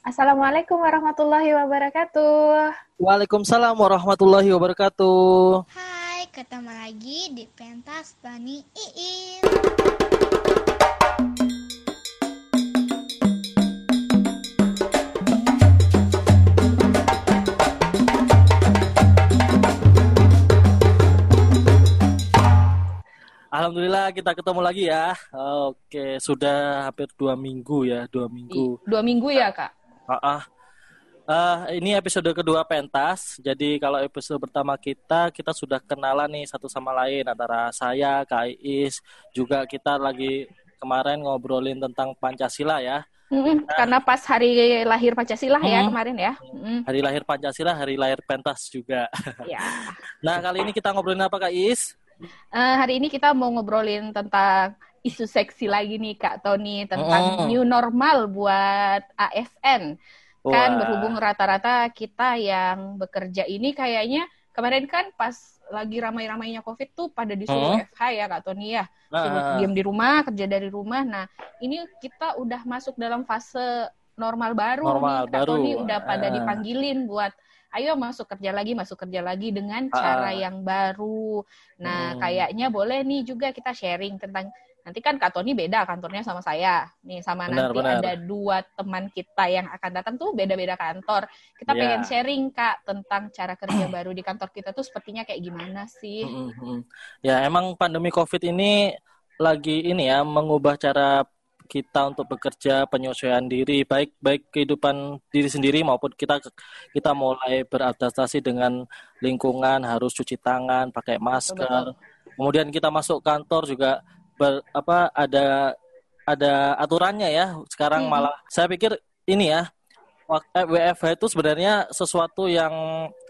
Assalamualaikum warahmatullahi wabarakatuh. Waalaikumsalam warahmatullahi wabarakatuh. Hai, ketemu lagi di pentas Bani Iin. Alhamdulillah kita ketemu lagi ya. Oke, sudah hampir dua minggu ya, dua minggu. Dua minggu ya kak? Ah, ah. Eh, ini episode kedua pentas. Jadi kalau episode pertama kita, kita sudah kenalan nih satu sama lain antara saya, Kak Iis, juga kita lagi kemarin ngobrolin tentang Pancasila ya. Mm-mm, karena pas hari lahir Pancasila ya Hmm. kemarin ya. Mm, Hari lahir Pancasila, hari lahir pentas juga. ya. Nah kali ini kita ngobrolin apa Kak Iis? Eh, hari ini kita mau ngobrolin tentang isu seksi lagi nih Kak Tony tentang Mm. new normal buat ASN. Kan Wah. berhubung rata-rata kita yang bekerja ini kayaknya kemarin kan pas lagi ramai-ramainya COVID tuh pada disuruh Hmm. FH ya Kak Tony ya. Suruh Nah, diam di rumah, kerja dari rumah. Nah, ini kita udah masuk dalam fase normal baru Normal nih. Kak baru. Tony udah pada Ah. dipanggilin buat ayo masuk kerja lagi, masuk kerja lagi dengan cara Ah. yang baru. Nah, Hmm. kayaknya boleh nih juga kita sharing tentang nanti kan Kak Tony beda kantornya sama saya. Nih sama Benar, nanti benar. ada dua teman kita yang akan datang tuh beda-beda kantor. Kita Ya. pengen sharing Kak tentang cara kerja baru di kantor kita tuh sepertinya kayak gimana sih? Mm, mm, mm. Ya emang pandemi COVID ini lagi ini ya mengubah cara kita untuk bekerja penyesuaian diri baik baik kehidupan diri sendiri maupun kita kita mulai beradaptasi dengan lingkungan harus cuci tangan pakai masker kemudian kita masuk kantor juga ber, apa ada ada aturannya ya sekarang Hmm. malah saya pikir ini ya wak- eh, WFH itu sebenarnya sesuatu yang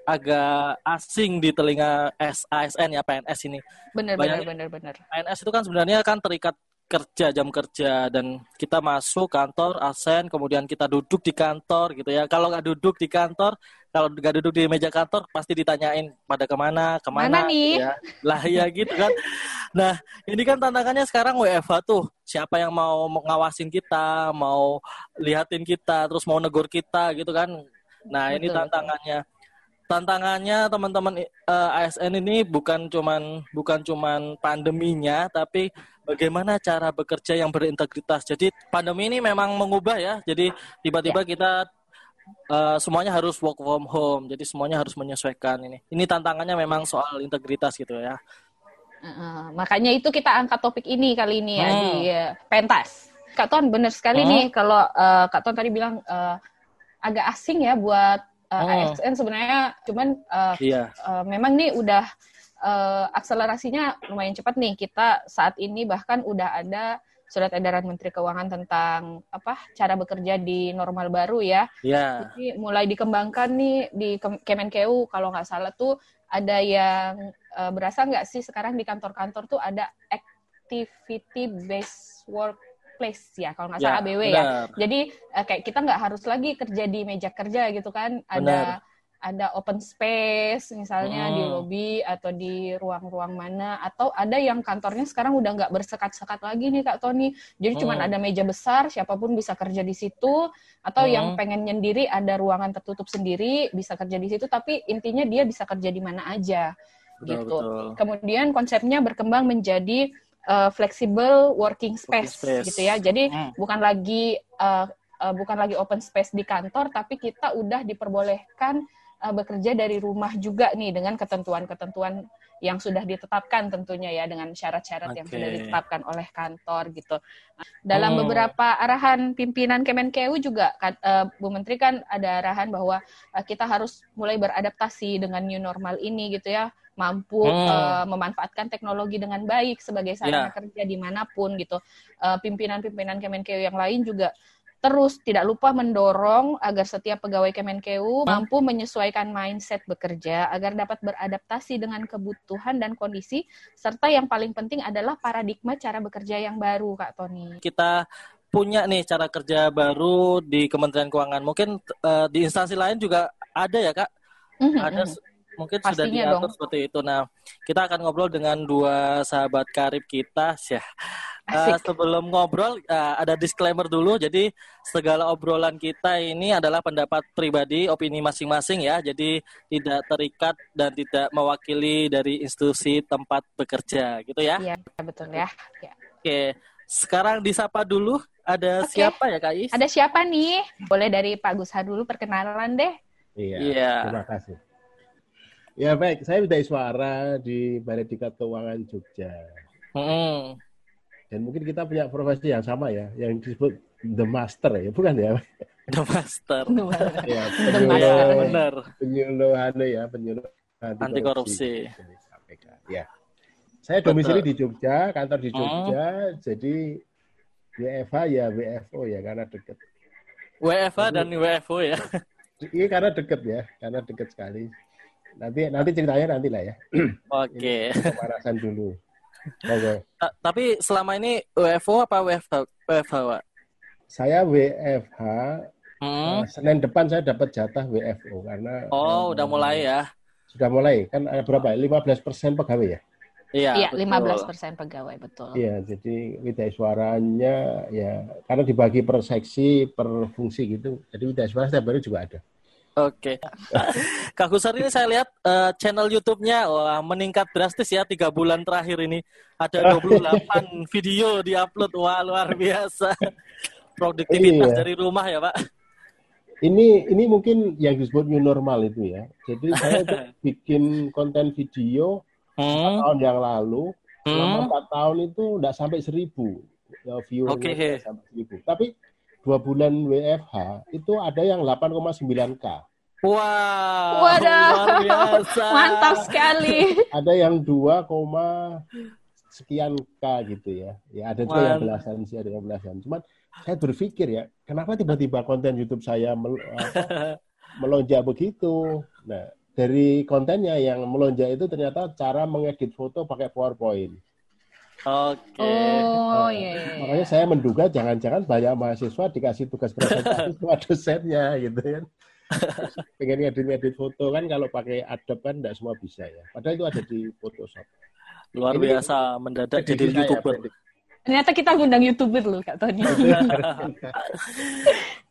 agak asing di telinga S- ASN ya PNS ini Bener Banyak- bener bener bener. PNS itu kan sebenarnya kan terikat kerja jam kerja dan kita masuk kantor asen kemudian kita duduk di kantor gitu ya. Kalau nggak duduk di kantor kalau nggak duduk di meja kantor pasti ditanyain pada ke mana? Mana ke mana nih? gitu ya. Lah ya gitu kan. Nah ini kan tantangannya sekarang WFH tuh. Siapa yang mau ngawasin kita mau lihatin kita terus mau negur kita gitu kan. Nah ini Betul, betul. tantangannya. Tantangannya teman-teman eh, ASN ini bukan cuman bukan cuman pandeminya tapi bagaimana cara bekerja yang berintegritas. Jadi pandemi ini memang mengubah ya. Jadi tiba-tiba kita eh, semuanya harus work from home. Jadi semuanya harus menyesuaikan ini. Ini tantangannya memang soal integritas gitu ya. Heeh, makanya itu kita angkat topik ini kali ini ya Hmm. di eh, pentas. Kak Ton bener sekali Hmm. nih kalau eh, Kak Ton tadi bilang eh, agak asing ya buat eh, Hmm. ASN sebenarnya, cuman eh, Iya. eh, memang nih udah eh, akselerasinya lumayan cepat nih. Kita saat ini bahkan udah ada surat edaran Menteri Keuangan tentang apa cara bekerja di normal baru ya. Iya. Jadi mulai dikembangkan nih di Kem- Kemenkeu kalau nggak salah tuh ada yang eh, berasa nggak sih sekarang di kantor-kantor tuh ada activity based workplace ya kalau nggak salah Ya, ABW ya. benar. Jadi eh, kayak kita nggak harus lagi kerja di meja kerja gitu kan. Ada ada open space misalnya di Hmm. lobi atau di ruang-ruang mana atau ada yang kantornya sekarang udah nggak bersekat-sekat lagi nih Kak Tony. Jadi cuman Hmm. ada meja besar, siapa pun bisa kerja di situ atau Hmm. yang pengen nyendiri ada ruangan tertutup sendiri bisa kerja di situ tapi intinya dia bisa kerja di mana aja Betul, gitu. betul. Kemudian konsepnya berkembang menjadi uh, flexible working space, Working space. gitu ya. Jadi Hmm. bukan lagi uh, uh, bukan lagi open space di kantor tapi kita udah diperbolehkan uh, bekerja dari rumah juga nih dengan ketentuan-ketentuan yang sudah ditetapkan tentunya ya dengan syarat-syarat yang Oke. sudah ditetapkan oleh kantor gitu. Dalam Hmm. beberapa arahan pimpinan Kemenkeu juga kan, uh, Bu Menteri kan ada arahan bahwa uh, kita harus mulai beradaptasi dengan new normal ini gitu ya, mampu Hmm. uh, memanfaatkan teknologi dengan baik sebagai sarana Ya. kerja di mana pun gitu. Uh, Pimpinan-pimpinan Kemenkeu yang lain juga terus tidak lupa mendorong agar setiap pegawai Kemenkeu mampu menyesuaikan mindset bekerja agar dapat beradaptasi dengan kebutuhan dan kondisi serta yang paling penting adalah paradigma cara bekerja yang baru Kak Tony. Kita punya nih cara kerja baru di Kementerian Keuangan. Mungkin eh, di instansi lain juga ada ya kak. Mhm, Ada mungkin sudah Pastinya diatur dong. seperti itu. Nah, kita akan ngobrol dengan dua sahabat karib kita. Ya. Eh, Asik. sebelum ngobrol, eh, ada disclaimer dulu. Jadi, segala obrolan kita ini adalah pendapat pribadi, opini masing-masing ya. Jadi, tidak terikat dan tidak mewakili dari institusi tempat bekerja, gitu ya. Iya, betul ya. Ya. Oke, sekarang disapa dulu. Ada Oke. siapa ya, Kak Is? Ada siapa nih? Boleh dari Pak Gusha dulu perkenalan deh. Iya. Iya. Terima kasih. Ya baik, saya Widai Suara di Balai Diklat Keuangan Jogja. Hmm. Dan mungkin kita punya profesi yang sama ya, yang disebut the master ya, bukan ya? The Master. Ya, The master. Benar. penyuluh anu ya, penyuluh Anti korupsi. Ya. Saya domisili di Jogja, kantor di Hmm. Jogja, jadi WFH ya WFO ya karena deket. WFA dan WFO ya. Ini karena deket ya, karena deket sekali. Nanti nanti ceritanya nanti lah ya, Oke. pemanasan dulu. Monggo. Ta- Tapi selama ini WFO apa WFH? WFH, Pak? Saya WFH Hmm. eh, Senin depan saya dapat jatah WFO karena Oh, eh, udah mulai ya. Sudah mulai kan ada berapa? 15% pegawai ya? Iya, Iya, betul. 15% pegawai, betul. Iya, jadi widai suaranya ya karena dibagi per seksi, per fungsi gitu. Jadi widai suara setiap hari juga ada. Oke. Kak Gusar ini saya lihat eh, channel YouTube-nya wah meningkat drastis ya tiga bulan terakhir ini. Ada 28 video diupload. Wah, luar biasa. Produktivitas Iya. dari rumah ya, Pak. Ini ini mungkin yang disebut new normal itu ya. Jadi saya bikin konten video Hmm. tahun yang lalu selama Hmm. empat tahun itu tidak sampai seribu ya, Oke. nggak sampai seribu. Tapi dua bulan WFH itu ada yang 8,9 k, Wow. Waduh. Luar biasa. Mantap sekali. ada yang 2, sekian k gitu ya. Ya ada juga yang Man. belasan sih, ada yang belasan. Cuman saya berpikir ya, kenapa tiba-tiba konten YouTube saya mel- apa, melonjak begitu? Nah, dari kontennya yang melonjak itu ternyata cara mengedit foto pakai PowerPoint. Oke. Oh, iya. iya, iya. Makanya saya menduga jangan-jangan banyak mahasiswa dikasih tugas presentasi sama dosennya gitu kan. Pengen ngedit-ngedit foto kan kalau pakai Adobe kan tidak semua bisa ya. Padahal itu ada di Photoshop. Luar Ini- biasa mendadak jadi YouTuber. prediksi. Ternyata kita ngundang YouTuber loh, Kak Tony.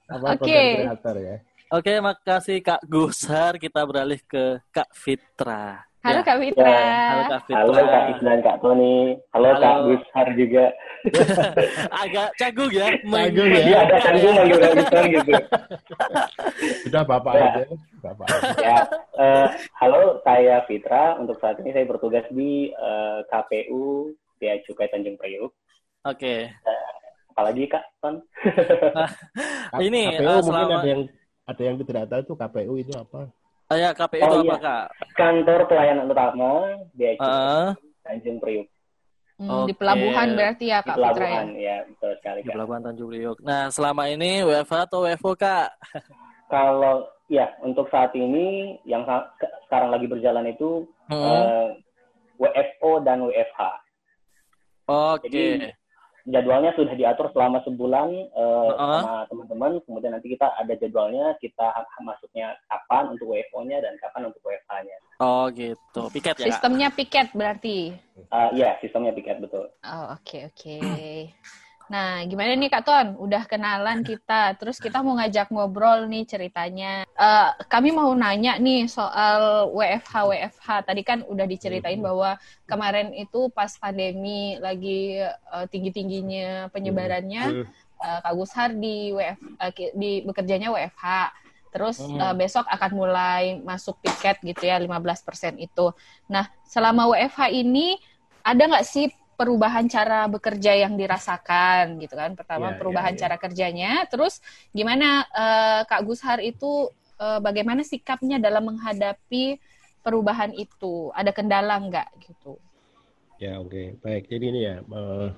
Oke. ya. Oke, makasih Kak Gusar. Kita beralih ke Kak Fitra. Halo Ya, Kak Fitra. Halo Kak Fitra. Halo Kak Is dan Kak Tony. Halo, Halo. Kak Gushar juga. Agak canggung ya. Canggung ya. Iya ada canggung manggil Kak Gushar gitu. Sudah Bapak Ya. aja. Bapak aja. Ya, eh, halo saya Fitra. Untuk saat ini saya bertugas di eh, KPU Bea Cukai Tanjung Priuk. Oke. Apalagi Kak Ton? Ini, KPU eh, mungkin selama- ada yang ada yang tidak tahu itu KPU itu apa? Ah, ya, KPU Oh, itu apa iya. Kak? Kantor Pelayanan Utama Bea Cukai Heeh. Tanjung Priuk. Hmm, Di Oke. pelabuhan berarti ya Di Kak Fitra ya. pelabuhan, ya betul sekali di. Pelabuhan Tanjung Priok. Nah, selama ini WFH atau WFO Kak? Kalau ya untuk saat ini yang sekarang lagi berjalan itu Hmm. eh, WFO dan WFH. Oke. Jadi jadwalnya sudah diatur selama sebulan eh, Heeh. sama teman-teman. Kemudian nanti kita ada jadwalnya, kita masuknya kapan untuk WFO-nya dan kapan untuk WFH-nya. Oh, gitu. Piket ya? Sistemnya piket berarti. Eh, ya, sistemnya piket betul. Oh, oke oke. Nah, gimana nih Kak Ton? Udah kenalan kita, terus kita mau ngajak ngobrol nih ceritanya. Eh, kami mau nanya nih soal WFH WFH. Tadi kan udah diceritain bahwa kemarin itu pas pandemi lagi eh, tinggi-tingginya penyebarannya, Hmm. eh, Kak Gushar di WF ki- di bekerjanya WFH. Terus Hmm. eh, besok akan mulai masuk piket gitu ya 15% itu. Nah, selama WFH ini ada nggak sih perubahan cara bekerja yang dirasakan gitu kan? Pertama Ya, perubahan ya, ya. cara kerjanya, terus gimana eh, Kak Gushar itu eh, bagaimana sikapnya dalam menghadapi perubahan itu? Ada kendala nggak gitu? Ya oke baik. Jadi ini ya. eh,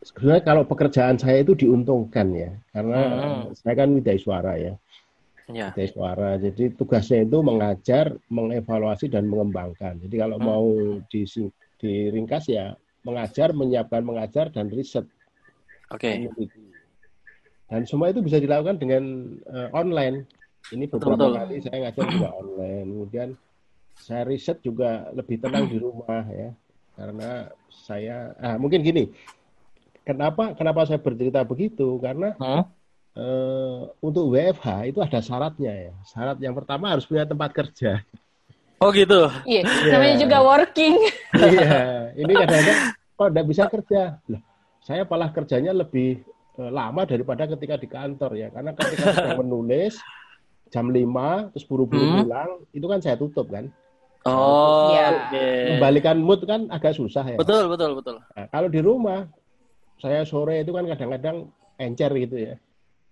sebenarnya kalau pekerjaan saya itu diuntungkan ya, karena Hmm. saya kan widai suara ya, Ya. widai suara. Jadi tugasnya itu mengajar, mengevaluasi dan mengembangkan. Jadi kalau Hmm. mau dising- diringkas ya mengajar, menyiapkan mengajar dan riset. Oke. meneliti. Dan semua itu bisa dilakukan dengan eh, online. Ini beberapa Betul. kali saya ngajar juga online. Kemudian saya riset juga lebih tenang di rumah ya. Karena saya ah mungkin gini. Kenapa kenapa saya bercerita begitu? Karena Hmm? eh, untuk WFH itu ada syaratnya ya. Syarat yang pertama harus punya tempat kerja. Oh gitu. Iya, namanya juga working. Iya, ini kadang-kadang kok nggak bisa kerja. Lah, saya malah kerjanya lebih eh, lama daripada ketika di kantor ya. Karena ketika sedang menulis jam 5 terus buru-buru Hmm. pulang, itu kan saya tutup kan. Oh, Iya. Membalikan mood kan agak susah ya. Betul, betul, betul. Nah, kalau di rumah saya sore itu kan kadang-kadang encer gitu ya.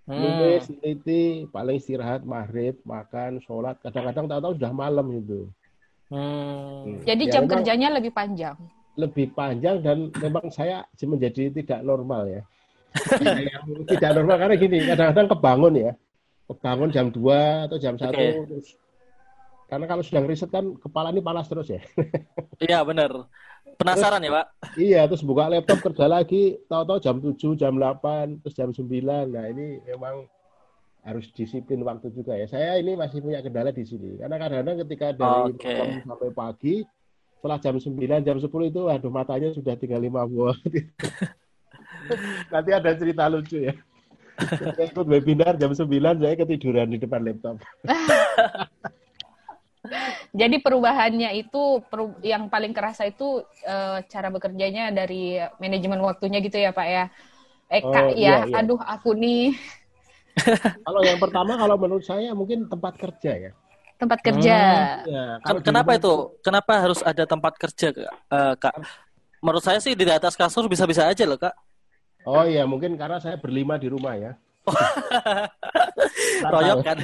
Hmm. Nulis, teliti, paling istirahat, maghrib, makan, sholat. Kadang-kadang tahu-tahu sudah malam itu. Hmm. Jadi Ya, jam kerjanya lebih panjang. lebih panjang dan memang saya menjadi tidak normal ya. Tidak normal karena gini, kadang-kadang kebangun ya. Kebangun jam 2 atau jam 1 Oke. terus karena kalau sedang riset kan kepala ini panas terus ya. Iya, benar. Penasaran ya, Pak? iya, terus buka laptop kerja lagi, tahu-tahu jam 7, jam 8, terus jam 9. Nah, ini memang harus disiplin waktu juga ya. Saya ini masih punya kendala di sini. Karena kadang-kadang ketika dari Oke. malam sampai pagi, setelah jam 9, jam 10 itu aduh matanya sudah tinggal 5 buah. Nanti ada cerita lucu ya. Saya ikut webinar jam 9, saya ketiduran di depan laptop. Jadi perubahannya itu peru- yang paling kerasa itu eh, cara bekerjanya dari manajemen waktunya gitu ya Pak ya. Eh Oh, Kak iya, ya, iya. aduh aku nih Kalau yang pertama, kalau menurut saya mungkin tempat kerja ya. tempat kerja. Ya, Ken- kalau di Kenapa rumah itu? Kenapa harus ada tempat kerja, Kak? Eh, Kak? Menurut saya sih di atas kasur bisa-bisa aja loh, Kak. Oh iya, mungkin karena saya berlima di rumah ya. Royok kan?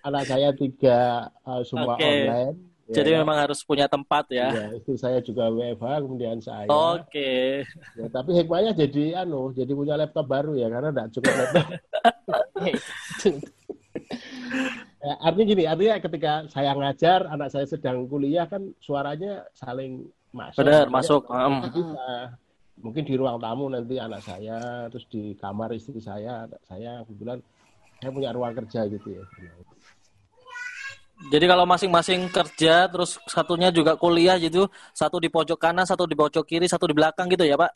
Anak saya tiga uh, semua Oke. online. Ya Jadi kan? memang harus punya tempat ya. Iya, istri saya juga WFH, kemudian saya. Oke. Ya, tapi hikmahnya jadi anu, jadi punya laptop baru ya, karena enggak cukup laptop. Ya, artinya gini, artinya ketika saya ngajar, anak saya sedang kuliah kan suaranya saling masuk. Benar, masuk. bisa. Mungkin di ruang tamu nanti anak saya, terus di kamar istri saya, anak saya kebetulan saya punya ruang kerja gitu ya. Jadi kalau masing-masing kerja, terus satunya juga kuliah gitu, satu di pojok kanan, satu di pojok kiri, satu di belakang gitu ya, Pak?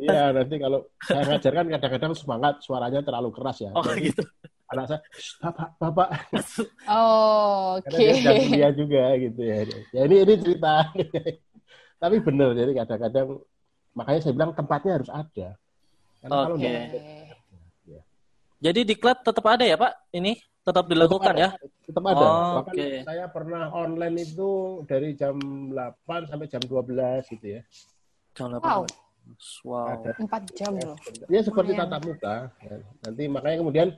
Iya, nanti kalau saya ngajar kan kadang-kadang semangat suaranya terlalu keras ya. Oh Jadi gitu. anak saya, "Shh, bapak, bapak, Oh, karena Oke. dia sedang kuliah juga gitu ya. Ya ini ini cerita. Tapi benar, jadi kadang-kadang makanya saya bilang tempatnya harus ada. Karena kalau Oke. nggak ada, Jadi diklat tetap ada ya, Pak? Ini tetap dilakukan ada. ya? tetap ada. Oh, Bahkan oke. saya pernah online itu dari jam 8 sampai jam 12 gitu ya. Jangan Wow, Wow. Ada. empat jam loh. Ya seperti tatap muka. Ya, Nanti makanya kemudian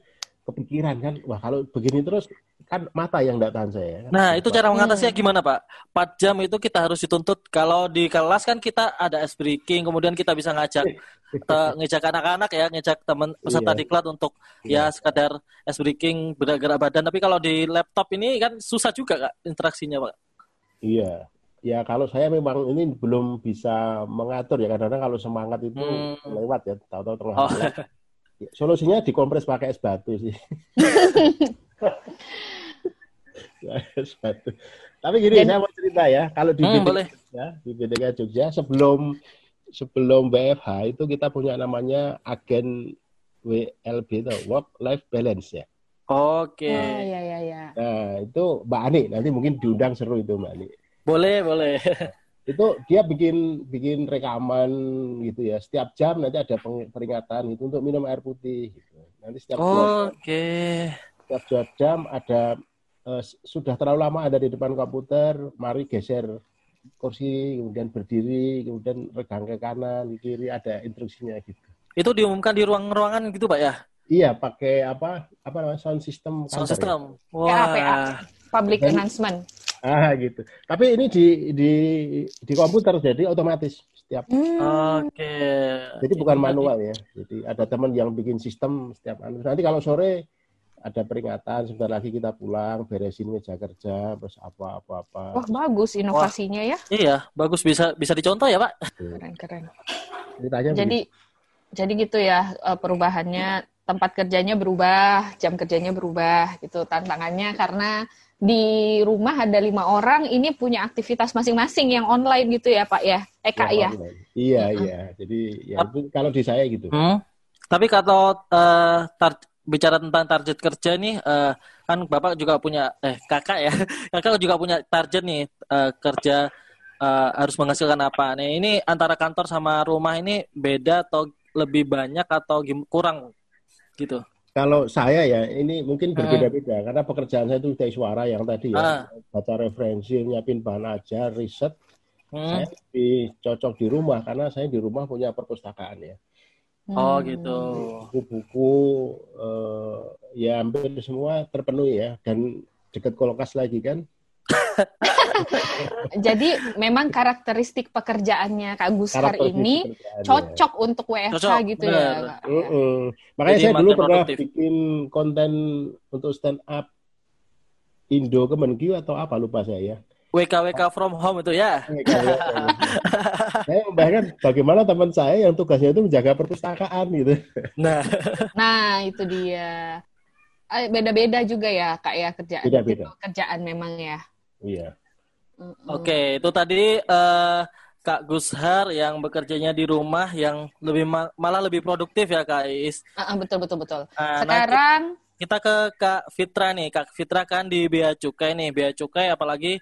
kepikiran kan, wah kalau begini terus kan mata yang tidak tahan saya. kan. Nah, itu cara mengatasinya gimana, Pak? 4 jam itu kita harus dituntut. Kalau di kelas kan kita ada ice breaking, kemudian kita bisa ngajak te- ngejak anak-anak ya, ngejak teman peserta Iya. diklat untuk ya sekadar ice breaking, gerak-gerak badan. Tapi kalau di laptop ini kan susah juga, Kak, interaksinya, Pak. Iya. Ya kalau saya memang ini belum bisa mengatur ya kadang-kadang kalau semangat itu Hmm. lewat ya tahu-tahu tengah Oh. Ya, Solusinya dikompres pakai es batu sih. es batu. Tapi gini, Dan- saya mau cerita ya, kalau di Hmm, BDK. Jogja, di BDK Jogja sebelum sebelum BFH itu kita punya namanya agen WLB itu work life balance ya. Oke. Oh, iya, iya, iya. Nah, itu Mbak Ani nanti mungkin diundang seru itu Mbak Ani. Boleh, boleh. itu dia bikin bikin rekaman gitu ya setiap jam nanti ada peringatan gitu untuk minum air putih gitu. nanti setiap Oke. setiap dua jam ada eh, s- sudah terlalu lama ada di depan komputer mari geser kursi kemudian berdiri kemudian regang ke kanan ke kiri ada instruksinya gitu Itu diumumkan di ruang-ruangan gitu, Pak ya? iya pakai apa apa namanya sound system Sound kantor ya? system. PA. Wah. Public Dan- announcement. ah gitu tapi ini di di di komputer jadi otomatis setiap Hmm. Oke. Jadi bukan manual ya. Jadi ada teman yang bikin sistem setiap anu. Nanti kalau sore ada peringatan sebentar lagi kita pulang beresin meja kerja terus apa apa apa. Wah, bagus inovasinya ya. Iya, bagus bisa bisa dicontoh ya, Pak? Keren, keren. Ceritanya Jadi jadi gitu ya eh, perubahannya tempat kerjanya berubah, jam kerjanya berubah gitu. Tantangannya karena di rumah ada lima orang, ini punya aktivitas masing-masing yang online gitu ya Pak ya, eh Kak ya. online. Iya, iya. Jadi ya itu kalau di saya gitu. Hmm. Tapi kalau eh, tar- bicara tentang target kerja nih, eh, kan Bapak juga punya, eh Kakak ya, Kakak juga punya target nih eh, kerja eh, harus menghasilkan apa. Nih ini antara kantor sama rumah ini beda atau lebih banyak atau kurang gitu? Kalau saya ya, ini mungkin berbeda-beda karena pekerjaan saya itu dari suara yang tadi ya, baca referensi, nyiapin bahan ajar, riset. Hmm. Saya lebih cocok di rumah karena saya di rumah punya perpustakaan ya. Oh Hmm. gitu. Buku-buku eh, ya hampir semua terpenuhi ya dan dekat kulkas lagi kan. Jadi memang karakteristik pekerjaannya Kak Karakteristik ini cocok untuk WFH Cocok, gitu benar. ya. Kak? Mm-mm. Makanya Jadi saya dulu pernah produktif. bikin konten untuk stand up Indo Kemenkyu atau apa lupa saya WKWK from home itu ya. saya membayangkan bagaimana teman saya yang tugasnya itu menjaga perpustakaan gitu. Nah, Nah, itu dia. Eh, Beda-beda juga ya Kak ya kerjaan. Beda-beda. Itu kerjaan memang ya. Iya. Mm-mm. Oke, itu tadi eh, Kak Gushar yang bekerjanya di rumah yang lebih ma- malah lebih produktif ya Kak Is. Ah, ah, betul betul betul. Nah, Sekarang kita ke Kak Fitra nih. Kak Fitra kan di Bea Cukai nih. Bea Cukai apalagi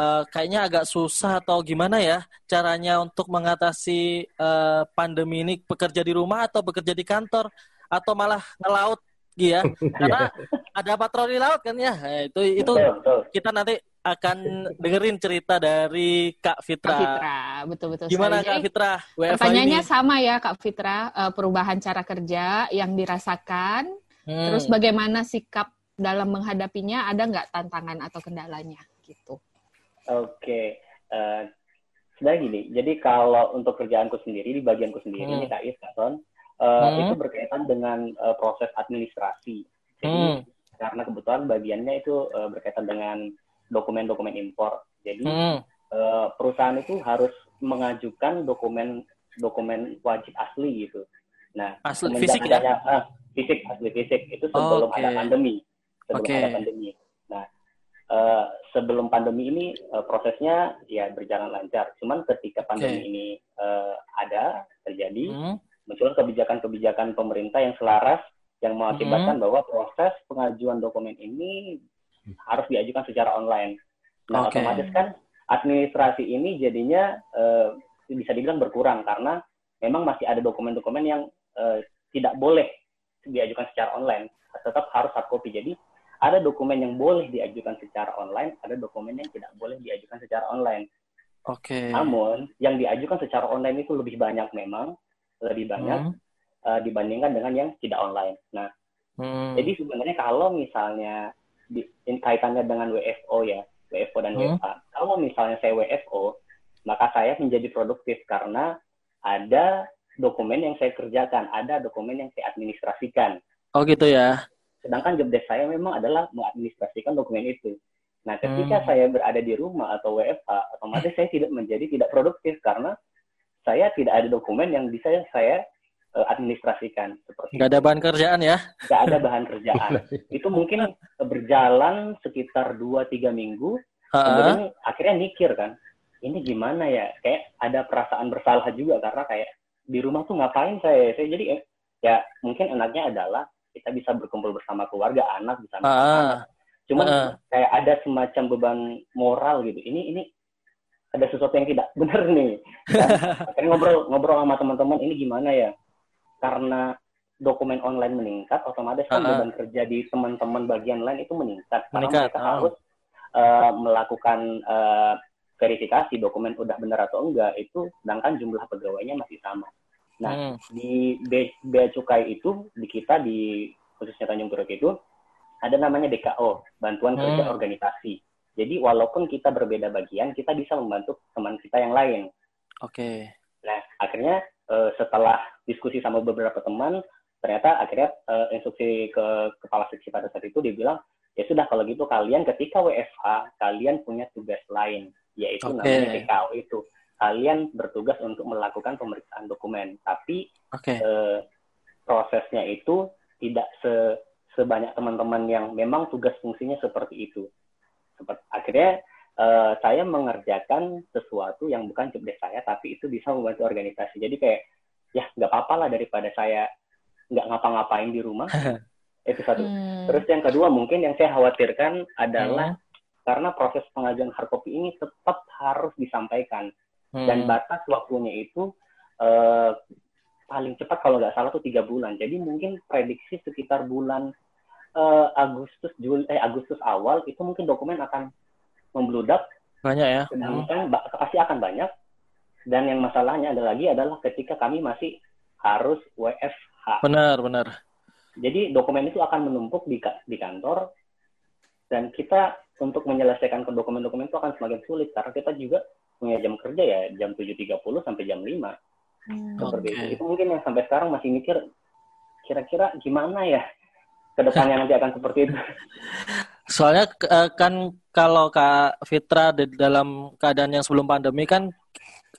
eh, kayaknya agak susah atau gimana ya caranya untuk mengatasi eh, pandemi ini bekerja di rumah atau bekerja di kantor atau malah ngelaut ya. Karena ada patroli laut kan ya. Nah, itu itu Betul, betul. kita nanti akan dengerin cerita dari Kak Fitra. Kak Fitra, betul betul. Gimana sekali. Kak Fitra? WFH Pertanyaannya ini? sama ya Kak Fitra, perubahan cara kerja yang dirasakan, Hmm. terus bagaimana sikap dalam menghadapinya, ada nggak tantangan atau kendalanya gitu? Oke, eh sebenarnya gini. Jadi kalau untuk kerjaanku sendiri di bagianku sendiri Hmm. ini Kak Is, Kak Son, eh, Hmm. itu berkaitan dengan eh, proses administrasi. Jadi Hmm. karena kebetulan bagiannya itu eh, berkaitan dengan dokumen-dokumen impor. Jadi Hmm. eh, perusahaan itu harus mengajukan dokumen dokumen wajib asli gitu. Nah, Asli fisik ya? adanya- ah, fisik asli fisik itu sebelum Oke. ada pandemi. Sebelum Oke. ada pandemi. Nah, eh, sebelum pandemi ini eh, prosesnya ya berjalan lancar. Cuman ketika pandemi Oke. ini eh, ada terjadi, Hmm. muncul kebijakan-kebijakan pemerintah yang selaras yang mengakibatkan bahwa proses pengajuan dokumen ini harus diajukan secara online. Nah, Oke. otomatis kan administrasi ini jadinya eh, bisa dibilang berkurang karena memang masih ada dokumen-dokumen yang eh, tidak boleh diajukan secara online, tetap harus hard copy. Jadi ada dokumen yang boleh diajukan secara online, ada dokumen yang tidak boleh diajukan secara online. Oke. Namun yang diajukan secara online itu lebih banyak memang, lebih banyak Hmm. eh, dibandingkan dengan yang tidak online. Nah, Hmm. jadi sebenarnya kalau misalnya di, in- kaitannya dengan WFO ya, WFO dan Hmm. WFA. Kalau misalnya saya WFO, maka saya menjadi produktif karena ada dokumen yang saya kerjakan, ada dokumen yang saya administrasikan. Oh gitu ya. Sedangkan job desk saya memang adalah mengadministrasikan dokumen itu. Nah, ketika Hmm. saya berada di rumah atau WFH, otomatis saya tidak menjadi tidak produktif karena saya tidak ada dokumen yang bisa saya eh, administrasikan seperti Nggak ada bahan kerjaan ya? nggak ada bahan kerjaan. itu mungkin berjalan sekitar 2-3 minggu, kemudian akhirnya mikir kan, ini gimana ya? Kayak ada perasaan bersalah juga karena kayak di rumah tuh ngapain saya? Saya jadi eh, ya mungkin enaknya adalah kita bisa berkumpul bersama keluarga, anak bisa anak. Cuman ah. kayak ada semacam beban moral gitu. Ini ini ada sesuatu yang tidak benar nih. Dan akhirnya ngobrol ngobrol sama teman-teman ini gimana ya? Karena dokumen online meningkat, otomatis kan ah. beban kerja di teman-teman bagian lain itu meningkat. Karena Meningkat, mereka ah. harus eh, melakukan eh, verifikasi dokumen udah benar atau enggak itu, sedangkan jumlah pegawainya masih sama. Nah, Hmm. di Be- Bea Cukai itu di kita di khususnya Tanjung Priok itu ada namanya BKO, Bantuan Kerja Hmm. Organisasi. Jadi walaupun kita berbeda bagian, kita bisa membantu teman kita yang lain. Oke. Nah, akhirnya eh, setelah diskusi sama beberapa teman, ternyata akhirnya eh, instruksi ke kepala seksi pada saat itu dia bilang, ya sudah kalau gitu kalian ketika WFH kalian punya tugas lain, yaitu Oke. namanya BKO itu. Kalian bertugas untuk melakukan pemeriksaan dokumen, tapi Oke. eh, prosesnya itu tidak se sebanyak teman-teman yang memang tugas fungsinya seperti itu. Seperti, akhirnya uh, saya mengerjakan sesuatu yang bukan job saya, tapi itu bisa membantu organisasi. Jadi kayak ya nggak apa-apa lah daripada saya nggak ngapa-ngapain di rumah. itu satu. Hmm. Terus yang kedua mungkin yang saya khawatirkan adalah hmm. karena proses pengajuan hard copy ini tetap harus disampaikan hmm. dan batas waktunya itu uh, paling cepat kalau nggak salah tuh tiga bulan. Jadi mungkin prediksi sekitar bulan uh, Agustus Juli eh Agustus awal itu mungkin dokumen akan membludak. Banyak ya. Dan hmm. pasti akan banyak. Dan yang masalahnya ada lagi adalah ketika kami masih harus WFH. Benar, benar. Jadi dokumen itu akan menumpuk di, di kantor dan kita untuk menyelesaikan dokumen-dokumen itu akan semakin sulit karena kita juga punya jam kerja ya jam 7.30 sampai jam 5. Hmm, Seperti okay. itu. Itu mungkin yang sampai sekarang masih mikir kira-kira gimana ya ke depannya nanti akan seperti itu. Soalnya eh, kan kalau Kak Fitra di dalam keadaan yang sebelum pandemi kan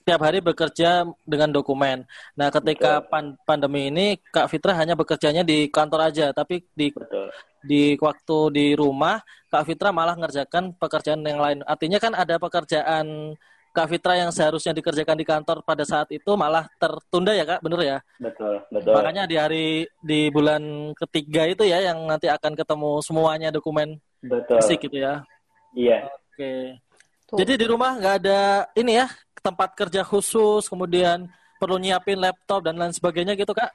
tiap hari bekerja dengan dokumen. Nah, ketika pan pandemi ini Kak Fitra hanya bekerjanya di kantor aja, tapi di Betul. di waktu di rumah Kak Fitra malah ngerjakan pekerjaan yang lain. Artinya kan ada pekerjaan Kak Fitra yang seharusnya dikerjakan di kantor pada saat itu malah tertunda ya Kak, bener ya? Betul, betul. Makanya di hari di bulan ketiga itu ya yang nanti akan ketemu semuanya dokumen betul. fisik gitu ya. Iya. Oke. Tuh. Jadi di rumah nggak ada ini ya tempat kerja khusus, kemudian perlu nyiapin laptop dan lain sebagainya gitu Kak?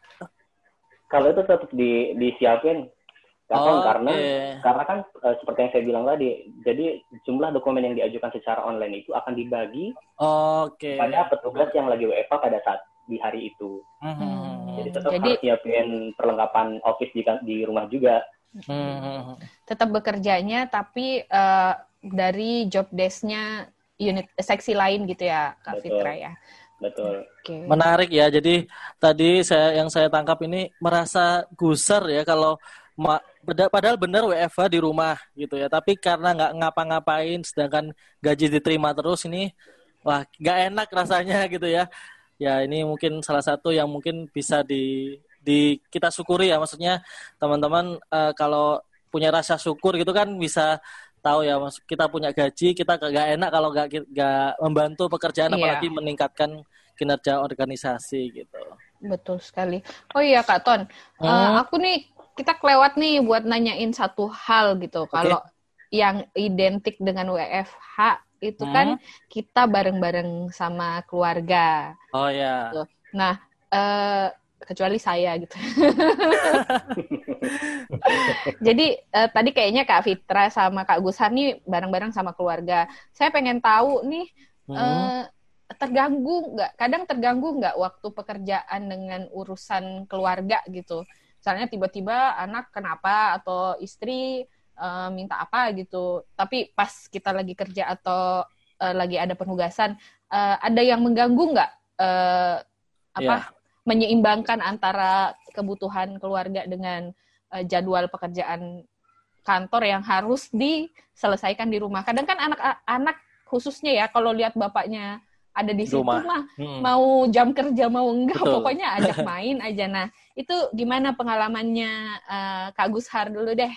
Kalau itu tetap di disiapin oh, karena okay. karena kan uh, seperti yang saya bilang tadi, jadi jumlah dokumen yang diajukan secara online itu akan dibagi okay. pada petugas yang lagi WFA pada saat di hari itu. Hmm. Jadi tetap jadi, harus siapin perlengkapan office di, di rumah juga. Hmm. Tetap bekerjanya tapi uh, dari job desk-nya unit seksi lain gitu ya Kak Betul. Fitra ya. Betul. Okay. Menarik ya. Jadi tadi saya yang saya tangkap ini merasa gusar ya kalau padahal benar WFH di rumah gitu ya. Tapi karena nggak ngapa-ngapain sedangkan gaji diterima terus ini wah nggak enak rasanya gitu ya. Ya ini mungkin salah satu yang mungkin bisa di di kita syukuri ya. Maksudnya teman-teman uh, kalau punya rasa syukur gitu kan bisa tahu ya mas kita punya gaji kita nggak enak kalau nggak nggak membantu pekerjaan iya. apalagi meningkatkan kinerja organisasi gitu. Betul sekali. Oh iya kak Ton. Hmm. uh, aku nih kita kelewat nih buat nanyain satu hal gitu. Okay. Kalau yang identik dengan WFH itu hmm. kan kita bareng-bareng sama keluarga. Oh ya. Gitu. Nah, eh, kecuali saya gitu. Jadi eh, tadi kayaknya Kak Fitra sama Kak Gusar nih bareng-bareng sama keluarga. Saya pengen tahu nih hmm. eh, terganggu nggak? Kadang terganggu nggak waktu pekerjaan dengan urusan keluarga gitu? Misalnya tiba-tiba anak kenapa atau istri uh, minta apa gitu. Tapi pas kita lagi kerja atau uh, lagi ada penugasan uh, ada yang mengganggu nggak? Uh, apa yeah. menyeimbangkan antara kebutuhan keluarga dengan uh, jadwal pekerjaan kantor yang harus diselesaikan di rumah? Kadang kan anak-anak khususnya ya kalau lihat bapaknya ada di situ Rumah. mah hmm. mau jam kerja mau enggak Betul. pokoknya ajak main aja nah itu gimana pengalamannya uh, Kak Gushar dulu deh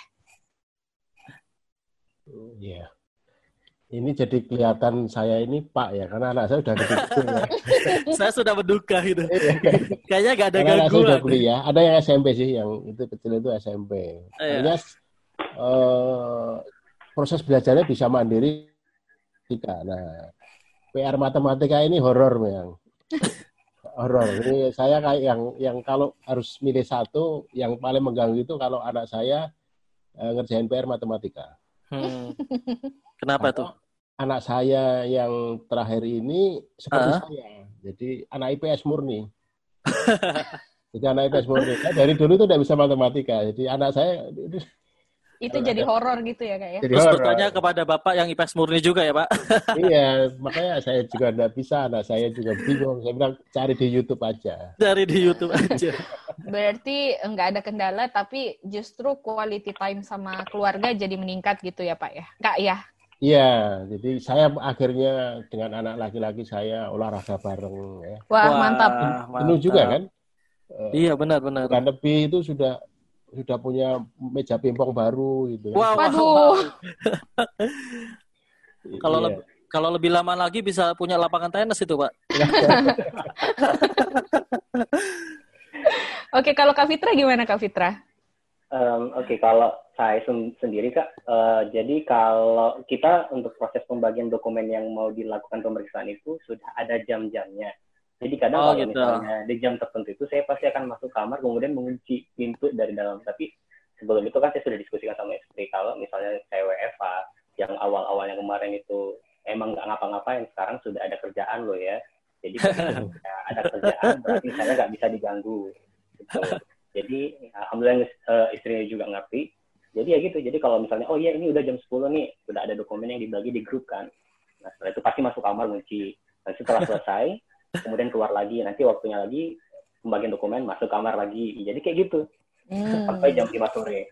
Iya. Yeah. Ini jadi kelihatan saya ini Pak ya, karena anak saya udah gede. ya. saya sudah berduka gitu. Iya. Kayaknya gak ada karena gangguan. Anak saya kuliah. Ada yang SMP sih, yang itu kecil itu SMP. Artinya uh, proses belajarnya bisa mandiri. Nah, PR matematika ini horor memang. horor. Ini saya kayak yang yang kalau harus milih satu yang paling mengganggu itu kalau anak saya uh, ngerjain PR matematika. Hmm. Kenapa tuh? Anak saya yang terakhir ini seperti uh? saya. Jadi anak IPS murni. Jadi anak IPS murni. Nah, dari dulu itu tidak bisa matematika. Jadi anak saya itu jadi horor gitu ya kak ya. Terus bertanya kepada bapak yang IPS murni juga ya pak? iya, makanya saya juga tidak bisa, anak saya juga bingung. Saya bilang cari di YouTube aja. Cari di YouTube aja. Berarti nggak ada kendala, tapi justru quality time sama keluarga jadi meningkat gitu ya pak ya, kak ya? Iya, jadi saya akhirnya dengan anak laki-laki saya olahraga bareng ya. Wah, Wah mantap. Penuh juga kan? Iya benar-benar. Dan lebih itu sudah sudah punya meja pingpong baru gitu. Wow. Waduh. Kalau Iya. lebih kalau lebih lama lagi bisa punya lapangan tenis itu, Pak. Oke, kalau Kak Fitra gimana Kak Fitra? Em, Oke, kalau saya sen- sendiri kak, eh, jadi kalau kita untuk proses pembagian dokumen yang mau dilakukan pemeriksaan itu sudah ada jam-jamnya. Jadi kadang Oh, kalau gitu. misalnya di jam tertentu itu saya pasti akan masuk kamar kemudian mengunci pintu dari dalam. Tapi sebelum itu kan saya sudah diskusikan sama istri kalau misalnya saya WFA yang awal-awalnya kemarin itu emang nggak ngapa-ngapain, sekarang sudah ada kerjaan loh ya. Jadi kalau ada kerjaan berarti saya nggak bisa diganggu. Gitu. Jadi alhamdulillah eh, istrinya juga ngerti. Jadi ya gitu. Jadi kalau misalnya oh iya ini udah jam 10 nih, sudah ada dokumen yang dibagi di grup kan. Nah setelah itu pasti masuk kamar ngunci. Nah setelah selesai, kemudian keluar lagi. Nanti waktunya lagi pembagian dokumen masuk kamar lagi. Jadi kayak gitu Hmm. sampai jam 5 sore.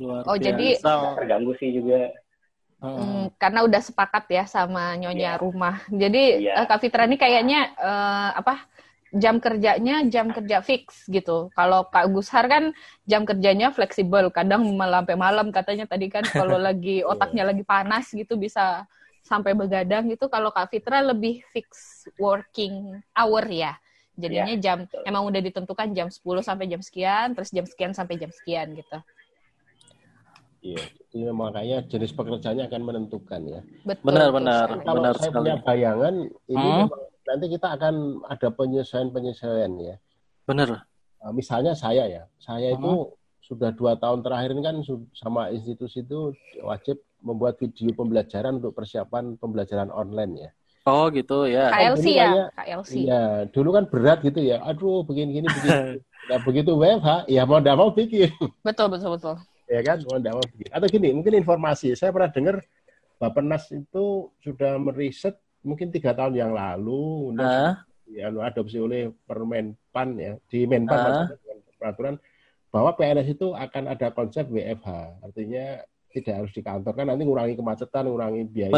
Luar Oh, jadi- biasa. Nggak terganggu sih juga. Heeh. Hmm, karena udah sepakat ya sama nyonya Iya. rumah. Jadi Iya. eh, Kak Fitra ini kayaknya eh, apa jam kerjanya jam kerja fix gitu. Kalau Kak Gushar kan jam kerjanya fleksibel, kadang malam sampai malam katanya tadi kan kalau lagi otaknya lagi panas gitu bisa sampai begadang gitu. Kalau Kak Fitra lebih fix working hour ya. Jadinya jam betul. emang udah ditentukan jam 10 sampai jam sekian, terus jam sekian sampai jam sekian gitu. Iya, Jadi makanya jenis pekerjaannya akan menentukan ya. Betul. Benar, betul benar. sekali. Kalau Benar saya sekali. punya bayangan ini Hmm. memang nanti kita akan ada penyesuaian-penyesuaian ya. Bener. Nah, misalnya saya ya, saya itu sudah dua tahun terakhir ini kan sama institusi itu wajib membuat video pembelajaran untuk persiapan pembelajaran online ya. Oh gitu ya. KLC Dulu ya, kayak- KLC. Iya, dulu kan berat gitu ya. Aduh, begini-gini begini. Nah, begitu WFH, ya mau tidak mau bikin. Betul, betul, betul. ya kan mau tidak mau bikin. Atau gini, mungkin informasi. Saya pernah dengar Bapenas itu sudah meriset mungkin tiga tahun yang lalu Ah, ya, adopsi oleh Permenpan ya di Menpan maksudnya dengan peraturan bahwa PNS itu akan ada konsep WFH artinya tidak harus di kantor kan nanti ngurangi kemacetan ngurangi biaya.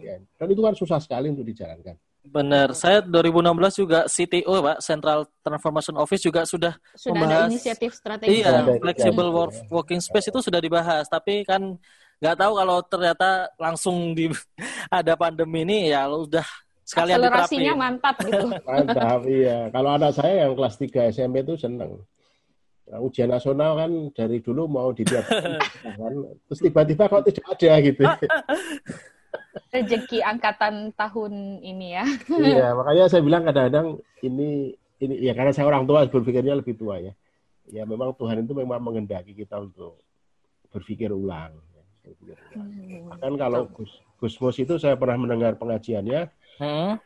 Ya. dan itu kan susah sekali untuk dijalankan bener. Saya 2016 juga CTO, Pak, Central Transformation Office juga sudah Sudah ada Membahas- inisiatif strategi. Iya, Ada flexible work, working space itu sudah dibahas, tapi kan nggak tahu kalau ternyata langsung di ada pandemi ini ya udah sekalian Akselerasinya diterapin. mantap gitu. mantap iya kalau anak saya yang kelas 3 SMP itu seneng ujian nasional kan dari dulu mau ditiadakan kan. Terus tiba-tiba kok tidak ada gitu. Rezeki angkatan tahun ini ya. iya makanya saya bilang kadang-kadang ini ini ya karena saya orang tua berpikirnya lebih tua ya. Ya memang Tuhan itu memang menghendaki kita untuk berpikir ulang. Berpikir ulang. bahkan kalau Gus Gus Mus itu saya pernah mendengar pengajiannya. Hmm,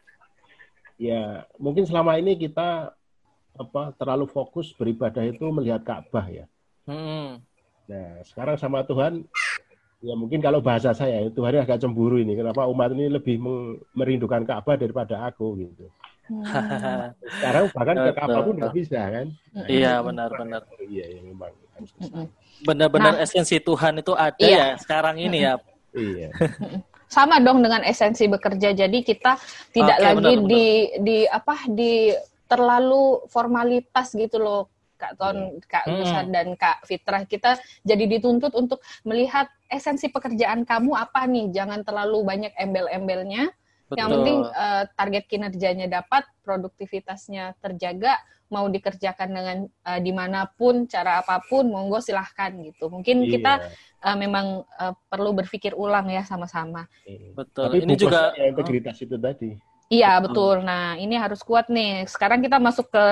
ya mungkin selama ini kita apa terlalu fokus beribadah itu melihat Ka'bah ya hmm. nah sekarang sama Tuhan ya mungkin kalau bahasa saya Tuhan agak cemburu ini kenapa umat ini lebih merindukan Ka'bah daripada aku gitu Hmm. sekarang bahkan ke. Ka'bah pun nggak bisa kan Iya benar-benar, iya ya memang harus benar-benar esensi Tuhan itu ada Iya. ya sekarang ini ya. iya Sama dong dengan esensi bekerja. Jadi kita tidak Oke, lagi benar, benar. di di apa di terlalu formalitas gitu loh. Kak Ton, Kak Hmm. Gusar dan Kak Fitrah kita jadi dituntut untuk melihat esensi pekerjaan kamu apa nih. Jangan terlalu banyak embel-embelnya. Yang penting eh, target kinerjanya dapat, produktivitasnya terjaga, mau dikerjakan dengan eh, di mana pun, cara apa pun, monggo silahkan gitu. Mungkin kita Iya. eh, memang eh, perlu berpikir ulang ya sama-sama. Iya. Betul. tapi ini juga integritas itu tadi Iya betul. Nah ini harus kuat nih. Sekarang kita masuk ke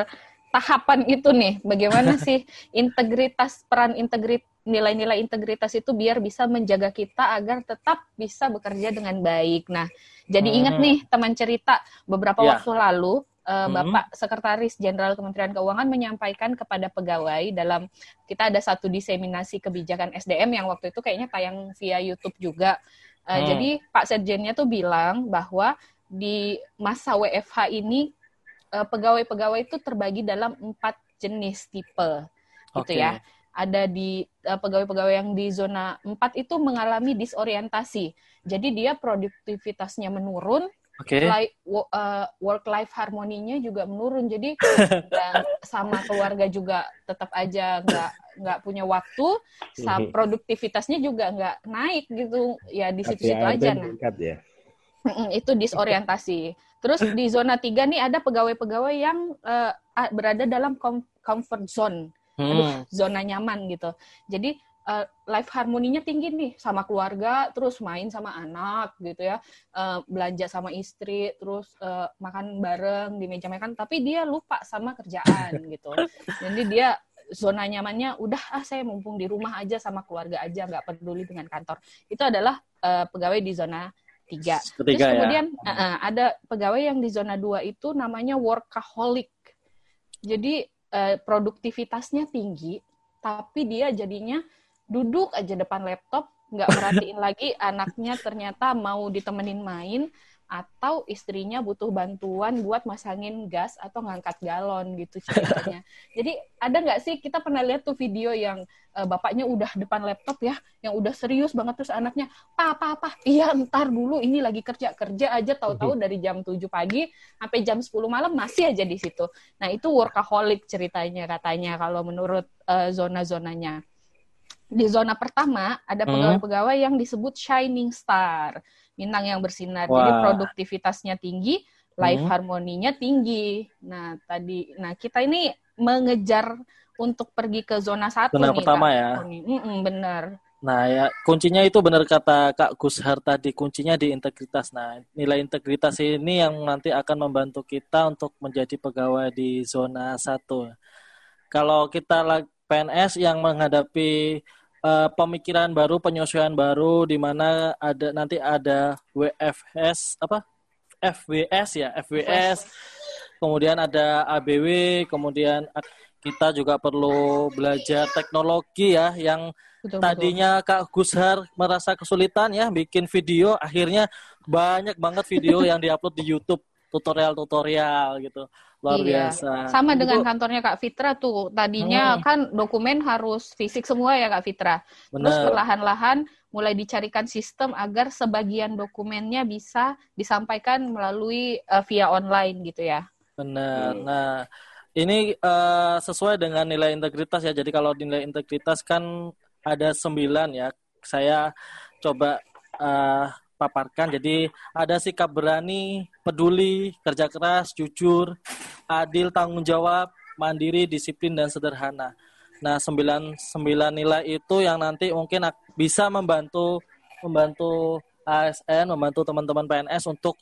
tahapan itu nih. Bagaimana sih integritas peran integrit nilai-nilai integritas itu biar bisa menjaga kita agar tetap bisa bekerja dengan baik. Nah jadi ingat Hmm. nih teman cerita beberapa Ya. waktu lalu. eh, Hmm. Bapak Sekretaris Jenderal Kementerian Keuangan menyampaikan kepada pegawai dalam kita ada satu diseminasi kebijakan SDM yang waktu itu kayaknya tayang via YouTube juga. Eh, Hmm. Jadi Pak Sekjennya tuh bilang bahwa di masa WFH ini eh, pegawai-pegawai itu terbagi dalam empat jenis tipe gitu ya. Ada di eh, pegawai-pegawai yang di zona 4 itu mengalami disorientasi. Jadi dia produktivitasnya menurun wo- uh, work life harmoninya juga menurun. Jadi dan sama keluarga juga tetap aja nggak nggak punya waktu, Mhm. produktivitasnya juga nggak naik gitu. Ya di situ-situ aja nah. ya. Itu disorientasi. Terus di zona tiga nih ada pegawai-pegawai yang a- berada dalam com- comfort zone, Hmm. zona nyaman gitu. Jadi eh, life harmoninya tinggi nih sama keluarga, terus main sama anak gitu ya, eh, belanja sama istri, terus eh, makan bareng di meja makan. Tapi dia lupa sama kerjaan gitu. Jadi dia zona nyamannya udah ah saya mumpung di rumah aja sama keluarga aja nggak peduli dengan kantor. Itu adalah eh, pegawai di zona tiga. Ketiga Terus ya. kemudian uh, uh, ada pegawai yang di zona 2 itu namanya workaholic. Jadi uh, produktivitasnya tinggi, tapi dia jadinya duduk aja depan laptop, nggak merhatiin lagi anaknya ternyata mau ditemenin main atau istrinya butuh bantuan buat masangin gas atau ngangkat galon gitu ceritanya. Jadi ada nggak sih kita pernah lihat tuh video yang uh, bapaknya udah depan laptop ya, yang udah serius banget terus anaknya, "Pa, pa, pa, iya ntar dulu ini lagi kerja kerja aja tahu-tahu dari jam 7 pagi sampai jam 10 malam masih aja di situ." Nah, itu workaholic ceritanya katanya kalau menurut uh, zona-zonanya. Di zona pertama ada Hmm. pegawai-pegawai yang disebut shining star, bintang yang bersinar. Jadi Wah. produktivitasnya tinggi, life Hmm. harmoninya tinggi. Nah, tadi nah kita ini mengejar untuk pergi ke zona satu Zona nih, pertama Kak ya. Tony. Mm-mm, bener. Nah, ya kuncinya itu benar kata Kak Gushar tadi, kuncinya di integritas. Nah, nilai integritas ini yang nanti akan membantu kita untuk menjadi pegawai di zona satu. Kalau kita PNS yang menghadapi eh, pemikiran baru, penyesuaian baru, di mana ada nanti ada WFS apa FWS ya, FWS, kemudian ada ABW, kemudian kita juga perlu belajar teknologi ya yang Betul, betul. tadinya Kak Gushar merasa kesulitan ya bikin video, akhirnya banyak banget video yang diupload di YouTube tutorial-tutorial gitu. Luar Iya. biasa. Sama Itu- dengan kantornya Kak Fitra tuh. Tadinya Hmm. kan dokumen harus fisik semua ya Kak Fitra. Terus benar. perlahan-lahan mulai dicarikan sistem agar sebagian dokumennya bisa disampaikan melalui eh, via online gitu ya. Benar. Nah, ini eh, sesuai dengan nilai integritas ya. Jadi kalau nilai integritas kan ada sembilan ya. Saya coba eh, paparkan. Jadi ada sikap berani, peduli, kerja keras, jujur, adil, tanggung jawab, mandiri, disiplin, dan sederhana. Nah, sembilan, sembilan nilai itu yang nanti mungkin bisa membantu membantu ASN, membantu teman-teman PNS untuk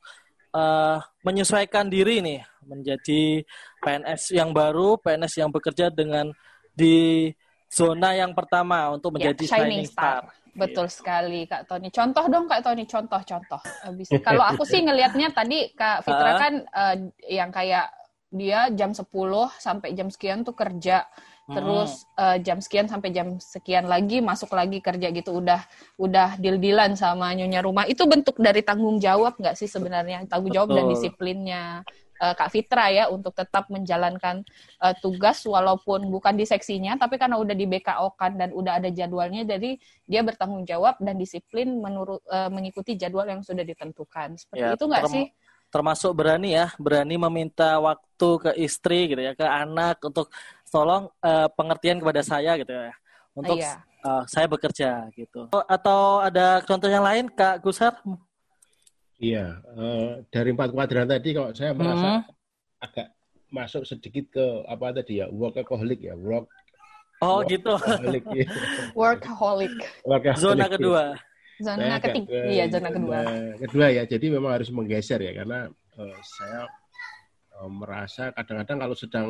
eh, menyesuaikan diri nih menjadi PNS yang baru, PNS yang bekerja dengan di zona yang pertama untuk Ya, menjadi shining shining star. Betul sekali Kak Tony. Contoh dong Kak Tony, contoh-contoh. Kalau aku sih ngelihatnya tadi Kak Fitra kan eh, yang kayak dia jam 10 sampai jam sekian tuh kerja. Hmm. Terus eh, jam sekian sampai jam sekian lagi masuk lagi kerja gitu udah udah deal-dealan sama nyonya rumah. Itu bentuk dari tanggung jawab nggak sih sebenarnya? Tanggung jawab dan Betul. disiplinnya eh, Kak Fitra ya untuk tetap menjalankan eh, tugas walaupun bukan di seksinya tapi karena udah di BKO kan dan udah ada jadwalnya jadi dia bertanggung jawab dan disiplin menurut eh, mengikuti jadwal yang sudah ditentukan. Seperti Ya, itu nggak sih? termasuk berani ya, berani meminta waktu ke istri gitu ya, ke anak untuk tolong eh, pengertian kepada saya gitu ya, untuk Iya. eh, saya bekerja gitu. Atau ada contoh yang lain Kak Gusar? Iya, eh, dari empat kuadran tadi kalau saya merasa Hmm. agak masuk sedikit ke apa tadi ya, workaholic ya, work Oh Wah. gitu. workaholic. ya. Workaholic. Workaholic, Zona kedua. Zona ketiga, ke- iya zona kedua. zona kedua ya, jadi memang harus menggeser ya karena eh, saya eh, merasa kadang-kadang kalau sedang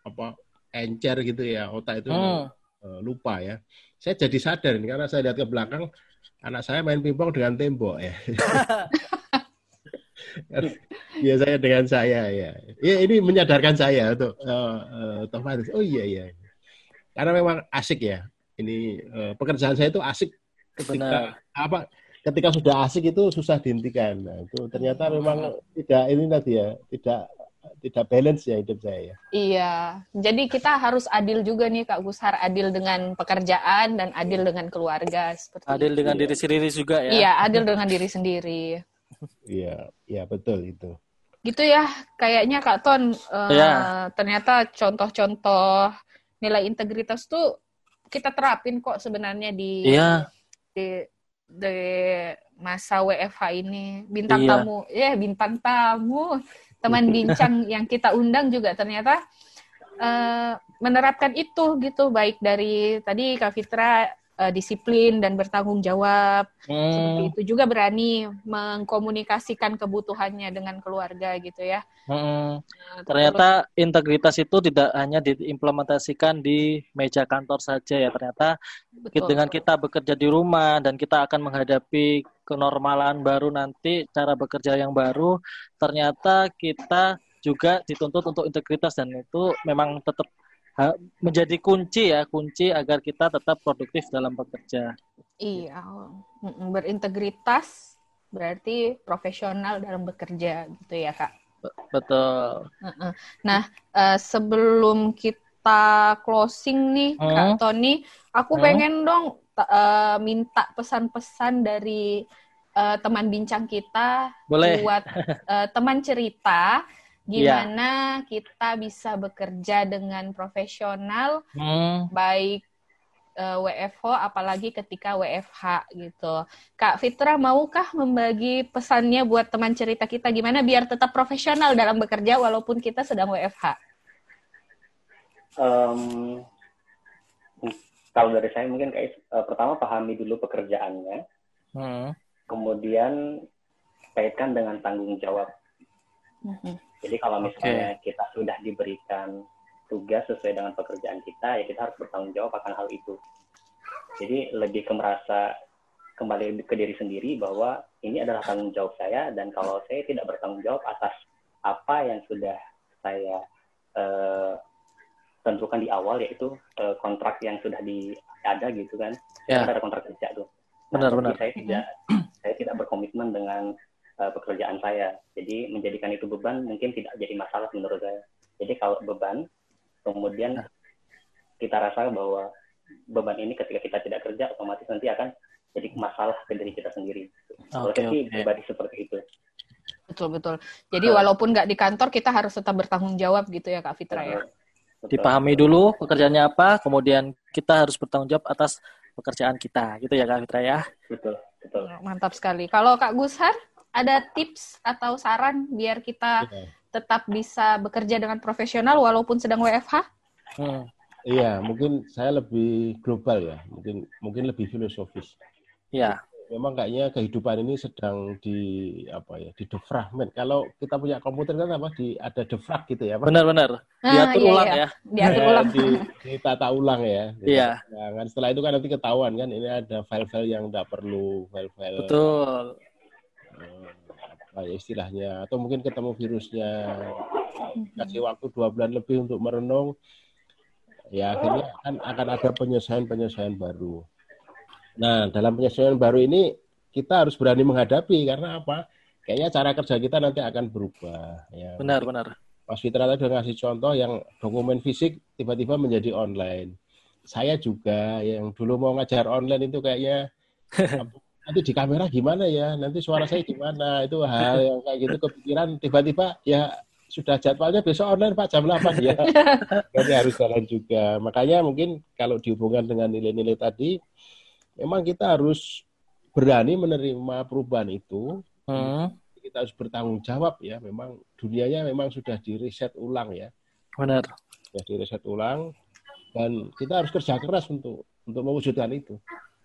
apa encer gitu ya otak itu Hmm. eh, lupa ya. Saya jadi sadar ini karena saya lihat ke belakang anak saya main pingpong dengan tembok ya. ya saya dengan saya ya. Ya ini menyadarkan saya untuk eh, eh, otomatis. Oh iya iya. Karena memang asik ya. Ini eh, pekerjaan saya itu asik ketika Benar. apa ketika sudah asik itu susah dihentikan. Nah, itu ternyata memang tidak ini tadi ya, tidak tidak balance ya hidup saya ya. Iya, jadi kita harus adil juga nih Kak Gusar, adil dengan pekerjaan dan adil dengan keluarga seperti Adil itu. dengan diri sendiri juga ya. Iya, adil dengan diri sendiri. Iya, iya betul itu. Gitu ya, kayaknya Kak Ton eh, Iya. ternyata contoh-contoh nilai integritas tuh kita terapin kok sebenarnya di Iya, di, di masa WFH ini bintang Iya. tamu ya bintang tamu teman bincang yang kita undang juga ternyata eh, menerapkan itu gitu baik dari tadi Kak Fitra eh, disiplin dan bertanggung jawab seperti Hmm, itu juga berani mengkomunikasikan kebutuhannya dengan keluarga gitu ya hmm. Eh, Ternyata integritas itu tidak hanya diimplementasikan di meja kantor saja ya. Ternyata betul. dengan kita bekerja di rumah dan kita akan menghadapi kenormalan baru nanti cara bekerja yang baru ternyata kita juga dituntut untuk integritas dan itu memang tetap menjadi kunci ya kunci agar kita tetap produktif dalam bekerja Iya, berintegritas berarti profesional dalam bekerja gitu ya kak. betul. Nah, eh, sebelum kita closing nih, Hmm. Kak Tony, aku Hmm. pengen dong eh, minta pesan-pesan dari eh, teman bincang kita boleh buat eh, teman cerita Iya. gimana kita bisa bekerja dengan profesional Hmm, baik eh, WFH apalagi ketika WFH gitu. Kak Fitra maukah membagi pesannya buat teman cerita kita gimana biar tetap profesional dalam bekerja walaupun kita sedang WFH? Em, kalau dari saya mungkin kayak eh, pertama pahami dulu pekerjaannya, hmm, kemudian kaitkan dengan tanggung jawab. Mhm. Jadi kalau misalnya kita sudah diberikan tugas sesuai dengan pekerjaan kita, ya kita harus bertanggung jawab akan hal itu. Jadi lebih ke merasa kembali ke diri sendiri bahwa ini adalah tanggung jawab saya dan kalau saya tidak bertanggung jawab atas apa yang sudah saya eh, tentukan di awal yaitu eh, kontrak yang sudah di ada gitu kan. Kan ada kontrak kerja tuh. Benar, jadi benar. Saya tidak saya tidak berkomitmen dengan eh, pekerjaan saya. Jadi menjadikan itu beban mungkin tidak jadi masalah menurut saya. Jadi kalau beban, kemudian kita rasa bahwa beban ini ketika kita tidak kerja otomatis nanti akan jadi masalah ke diri kita sendiri. Kalau oke. pribadi seperti itu. Betul betul. Jadi walaupun nggak di kantor kita harus tetap bertanggung jawab gitu ya Kak Fitra ya. Betul. dipahami dulu pekerjaannya apa kemudian kita harus bertanggung jawab atas pekerjaan kita gitu ya Kak Fitra ya Betul, betul. Mantap sekali. Kalau Kak Gushar ada tips atau saran biar kita Iya. tetap bisa bekerja dengan profesional walaupun sedang WFH? Hmm, Iya, mungkin saya lebih global ya, mungkin mungkin lebih filosofis. ya Memang kayaknya kehidupan ini sedang di apa ya, di defragment. Kalau kita punya komputer kan apa di ada defrag gitu ya, Pak. benar-benar Ah, diatur iya, ulang iya. ya Diatur Eh, ulang. di, ditata ulang ya. Iya. Nah, kan setelah itu kan nanti ketahuan kan ini ada file-file yang tidak perlu, file-file betul apa ya istilahnya atau mungkin ketemu virusnya kasih waktu dua bulan lebih untuk merenung ya akhirnya kan akan ada penyesuaian-penyesuaian baru. Nah dalam penyesuaian baru ini kita harus berani menghadapi karena apa? Kayaknya cara kerja kita nanti akan berubah. Ya. benar-benar Mas Fitra tadi udah ngasih contoh yang dokumen fisik tiba-tiba menjadi online. Saya juga yang dulu mau ngajar online itu kayaknya nanti di kamera gimana ya, nanti suara saya gimana, itu hal yang kayak gitu kepikiran tiba-tiba ya sudah jadwalnya besok online Pak jam 8 ya. Jadi harus jalan juga. Makanya mungkin kalau dihubungkan dengan nilai-nilai tadi, memang kita harus berani menerima perubahan itu, Hmm, kita harus bertanggung jawab ya. Memang dunianya memang sudah di reset ulang ya, benar sudah di reset ulang dan kita harus kerja keras untuk untuk mewujudkan itu.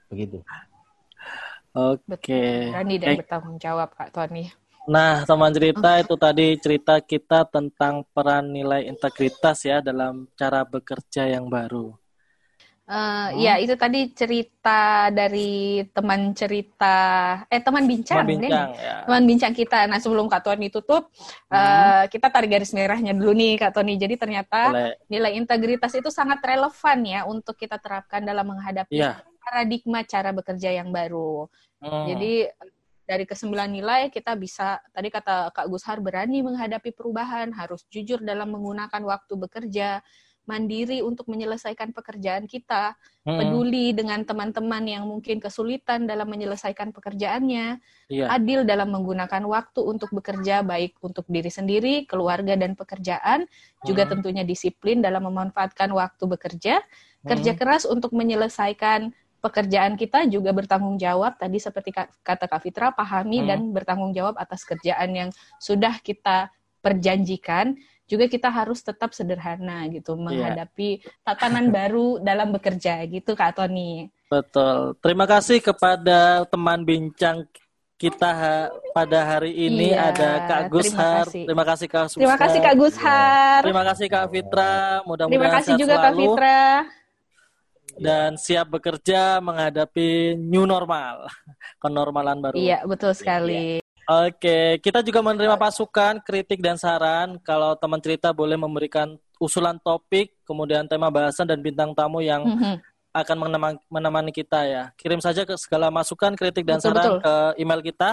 Begitu. Oke Berani dan Baik. bertanggung jawab Kak Tony. Nah, teman cerita itu tadi cerita kita tentang peran nilai integritas ya dalam cara bekerja yang baru. Eh, Ya, itu tadi cerita dari teman cerita, eh teman bincang, Teman bincang ya. teman bincang kita. Nah, sebelum Kak Tony tutup, eh, kita tarik garis merahnya dulu nih, Kak Tony. Jadi ternyata Boleh. nilai integritas itu sangat relevan ya untuk kita terapkan dalam menghadapi Iya. Paradigma cara bekerja yang baru. Hmm, Jadi dari kesembilan nilai kita bisa tadi kata Kak Gushar berani menghadapi perubahan, harus jujur dalam menggunakan waktu bekerja, mandiri untuk menyelesaikan pekerjaan kita, Mm-mm. peduli dengan teman-teman yang mungkin kesulitan dalam menyelesaikan pekerjaannya, Iya. adil dalam menggunakan waktu untuk bekerja baik untuk diri sendiri, keluarga dan pekerjaan, juga Hmm. tentunya disiplin dalam memanfaatkan waktu bekerja, kerja Hmm. keras untuk menyelesaikan pekerjaan kita juga bertanggung jawab tadi seperti ka- kata Kak Fitra pahami Hmm. dan bertanggung jawab atas kerjaan yang sudah kita perjanjikan juga kita harus tetap sederhana gitu Iya. menghadapi tatanan baru dalam bekerja gitu Kak Tony. Betul. Terima kasih kepada teman bincang kita ha- pada hari ini Iya, ada Kak terima Gushar. kasih. Terima kasih Kak Gushar. Terima kasih Kak Gushar. Terima kasih Kak Fitra. Mudah-mudahan Terima kasih juga Kak selalu Fitra. Dan siap bekerja menghadapi new normal, kenormalan baru. Iya, betul sekali. Oke, kita juga menerima pasukan, kritik dan saran. Kalau teman cerita boleh memberikan usulan topik, kemudian tema bahasan dan bintang tamu yang Mhm. akan menemani, menemani kita ya. Kirim saja ke segala masukan, kritik dan Betul, saran betul. ke email kita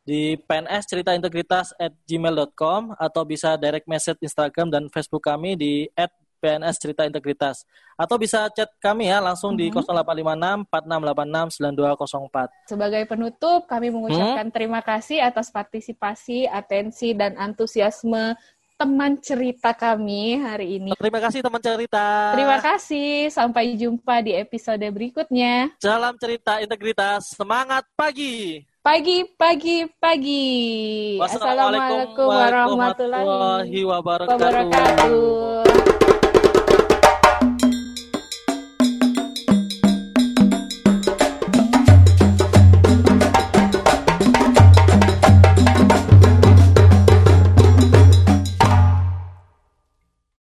di pns cerita integritas at gmail.com atau bisa direct message Instagram dan Facebook kami di at PNS Cerita Integritas. Atau bisa chat kami ya langsung di Mhm. 0856 4686 9204. Sebagai penutup, kami mengucapkan Hmm? terima kasih atas partisipasi, atensi, dan antusiasme teman cerita kami hari ini. Terima kasih teman cerita. Terima kasih. Sampai jumpa di episode berikutnya. Salam cerita integritas. Semangat pagi. Pagi, pagi, pagi. Assalamualaikum warahmatullahi warahmatullahi wabarakatuh. wabarakatuh.